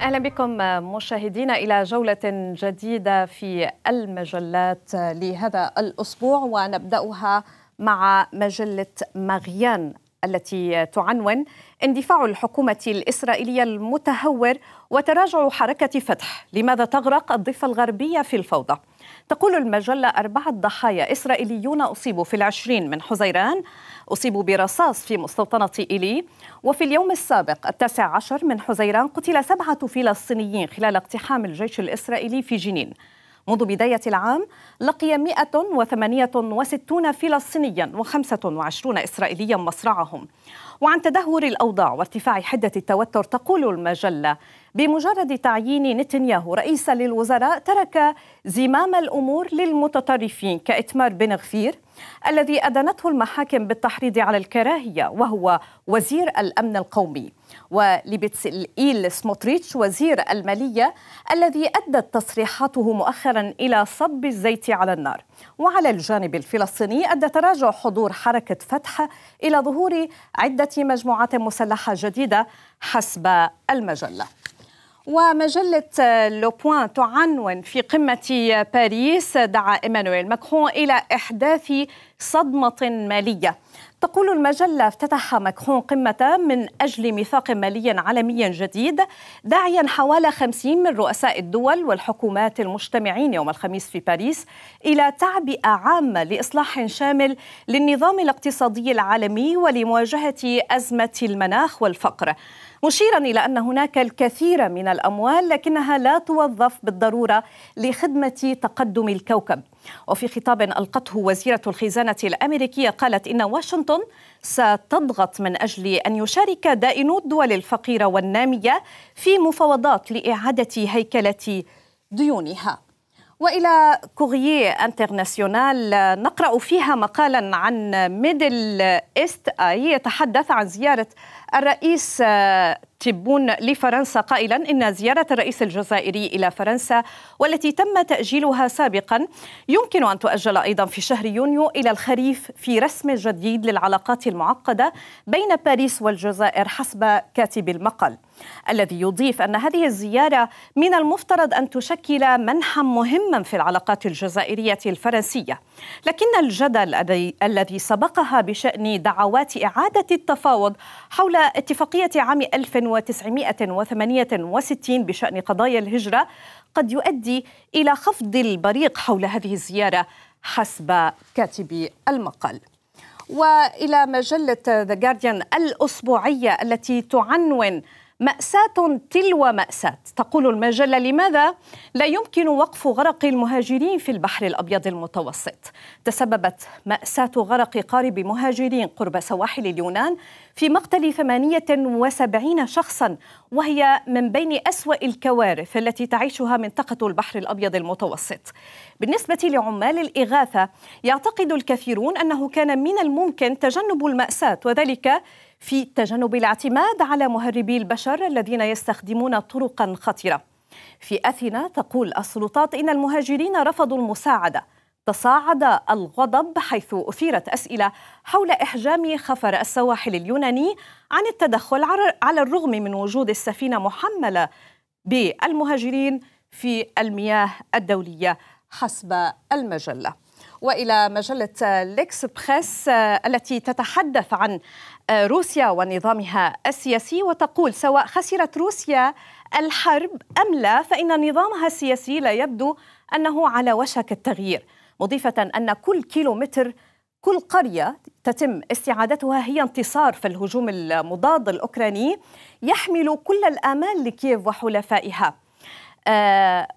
أهلا بكم مشاهدينا إلى جولة جديدة في المجلات لهذا الأسبوع ونبدأها مع مجلة مغيان. التي تعنون اندفاع الحكومة الإسرائيلية المتهور وتراجع حركة فتح. لماذا تغرق الضفة الغربية في الفوضى؟ تقول المجلة أربعة ضحايا إسرائيليون أصيبوا في العشرين من حزيران أصيبوا برصاص في مستوطنة إيلي. وفي اليوم السابق التاسع عشر من حزيران قتل سبعة فلسطينيين خلال اقتحام الجيش الإسرائيلي في جنين. منذ بداية العام لقي 168 فلسطينيا و25 إسرائيليا مصرعهم. وعن تدهور الأوضاع وارتفاع حدة التوتر تقول المجلة بمجرد تعيين نتنياهو رئيسا للوزراء ترك زمام الأمور للمتطرفين كإتمار بن غفير الذي أدنته المحاكم بالتحريض على الكراهية وهو وزير الأمن القومي. ولبتسئيل سموتريتش وزير المالية الذي أدت تصريحاته مؤخرا إلى صب الزيت على النار. وعلى الجانب الفلسطيني أدى تراجع حضور حركة فتح إلى ظهور عدة مجموعات مسلحة جديدة حسب المجلة. ومجلة لو بوان تعنون في قمة باريس. دعا إيمانويل ماكرون إلى إحداث صدمة مالية. تقول المجلة افتتح ماكرون قمة من أجل ميثاق مالي عالمي جديد داعيا حوالي خمسين من رؤساء الدول والحكومات المجتمعين يوم الخميس في باريس إلى تعبئة عامة لإصلاح شامل للنظام الاقتصادي العالمي ولمواجهة أزمة المناخ والفقر. مشيرا إلى أن هناك الكثير من الأموال لكنها لا توظف بالضرورة لخدمة تقدم الكوكب. وفي خطاب ألقته وزيرة الخزانة الأمريكية قالت إن واشنطن ستضغط من أجل أن يشارك دائنو الدول الفقيرة والنامية في مفاوضات لإعادة هيكلة ديونها. وإلى كورييه انترناسيونال نقرأ فيها مقالا عن ميدل إيست آي يتحدث عن زيارة الرئيس تبون لفرنسا قائلا إن زيارة الرئيس الجزائري إلى فرنسا والتي تم تأجيلها سابقا يمكن أن تؤجل أيضا في شهر يونيو إلى الخريف في رسم جديد للعلاقات المعقدة بين باريس والجزائر حسب كاتب المقال. الذي يضيف أن هذه الزيارة من المفترض أن تشكل منحا مهما في العلاقات الجزائرية الفرنسية. لكن الجدل الذي سبقها بشأن دعوات إعادة التفاوض حول اتفاقية عام 1968 بشأن قضايا الهجرة قد يؤدي إلى خفض البريق حول هذه الزيارة حسب كاتب المقال. وإلى مجلة ذا جارديان الأسبوعية التي تعنون مأساة تلو مأساة. تقول المجلة لماذا لا يمكن وقف غرق المهاجرين في البحر الأبيض المتوسط؟ تسببت مأساة غرق قارب مهاجرين قرب سواحل اليونان في مقتل 78 شخصا وهي من بين أسوأ الكوارث التي تعيشها منطقة البحر الأبيض المتوسط. بالنسبة لعمال الإغاثة يعتقد الكثيرون أنه كان من الممكن تجنب المأساة وذلك في تجنب الاعتماد على مهربي البشر الذين يستخدمون طرقا خطره. في أثينا تقول السلطات إن المهاجرين رفضوا المساعدة. تصاعد الغضب حيث أثيرت أسئلة حول إحجام خفر السواحل اليوناني عن التدخل على الرغم من وجود السفينة محملة بالمهاجرين في المياه الدولية حسب المجلة. وإلى مجلة ليكسبريس التي تتحدث عن روسيا ونظامها السياسي وتقول سواء خسرت روسيا الحرب أم لا فإن نظامها السياسي لا يبدو أنه على وشك التغيير. مضيفة أن كل كيلومتر كل قرية تتم استعادتها هي انتصار في الهجوم المضاد الأوكراني يحمل كل الآمال لكييف وحلفائها. آه آه،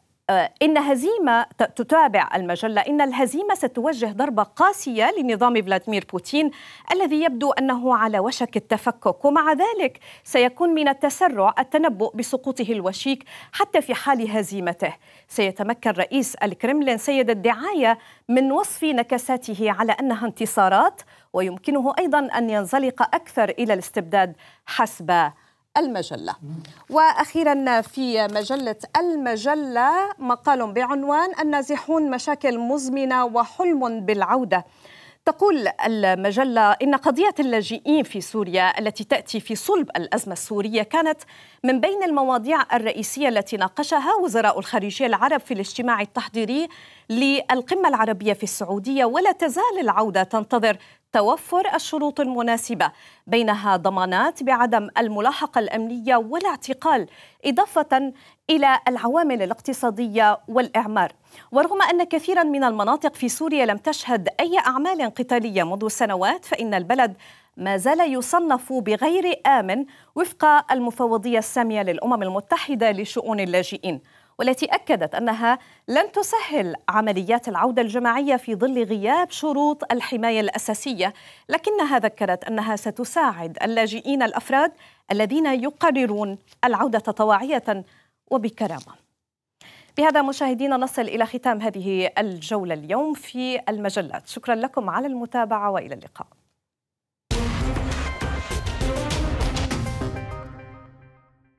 إن هزيمة تتابع المجلة إن الهزيمة ستوجه ضربة قاسية لنظام فلاديمير بوتين الذي يبدو أنه على وشك التفكك. ومع ذلك سيكون من التسرع التنبؤ بسقوطه الوشيك حتى في حال هزيمته. سيتمكن رئيس الكرملين سيد الدعاية من وصف نكساته على أنها انتصارات ويمكنه أيضا أن ينزلق أكثر إلى الاستبداد حسب المجلة. وأخيرا في مجلة المجلة مقال بعنوان النازحون مشاكل مزمنة وحلم بالعودة. تقول المجلة إن قضية اللاجئين في سوريا التي تأتي في صلب الأزمة السورية كانت من بين المواضيع الرئيسية التي ناقشها وزراء الخارجية العرب في الاجتماع التحضيري للقمة العربية في السعودية ولا تزال العودة تنتظر توفر الشروط المناسبة بينها ضمانات بعدم الملاحقة الأمنية والاعتقال إضافة إلى العوامل الاقتصادية والإعمار. ورغم أن كثيرا من المناطق في سوريا لم تشهد أي أعمال قتالية منذ سنوات فإن البلد ما زال يصنف بغير آمن وفق المفوضية السامية للأمم المتحدة لشؤون اللاجئين. والتي أكدت أنها لن تسهل عمليات العودة الجماعية في ظل غياب شروط الحماية الأساسية. لكنها ذكرت أنها ستساعد اللاجئين الأفراد الذين يقررون العودة طواعية وبكرامة. بهذا مشاهدينا نصل إلى ختام هذه الجولة اليوم في المجلات. شكرا لكم على المتابعة وإلى اللقاء.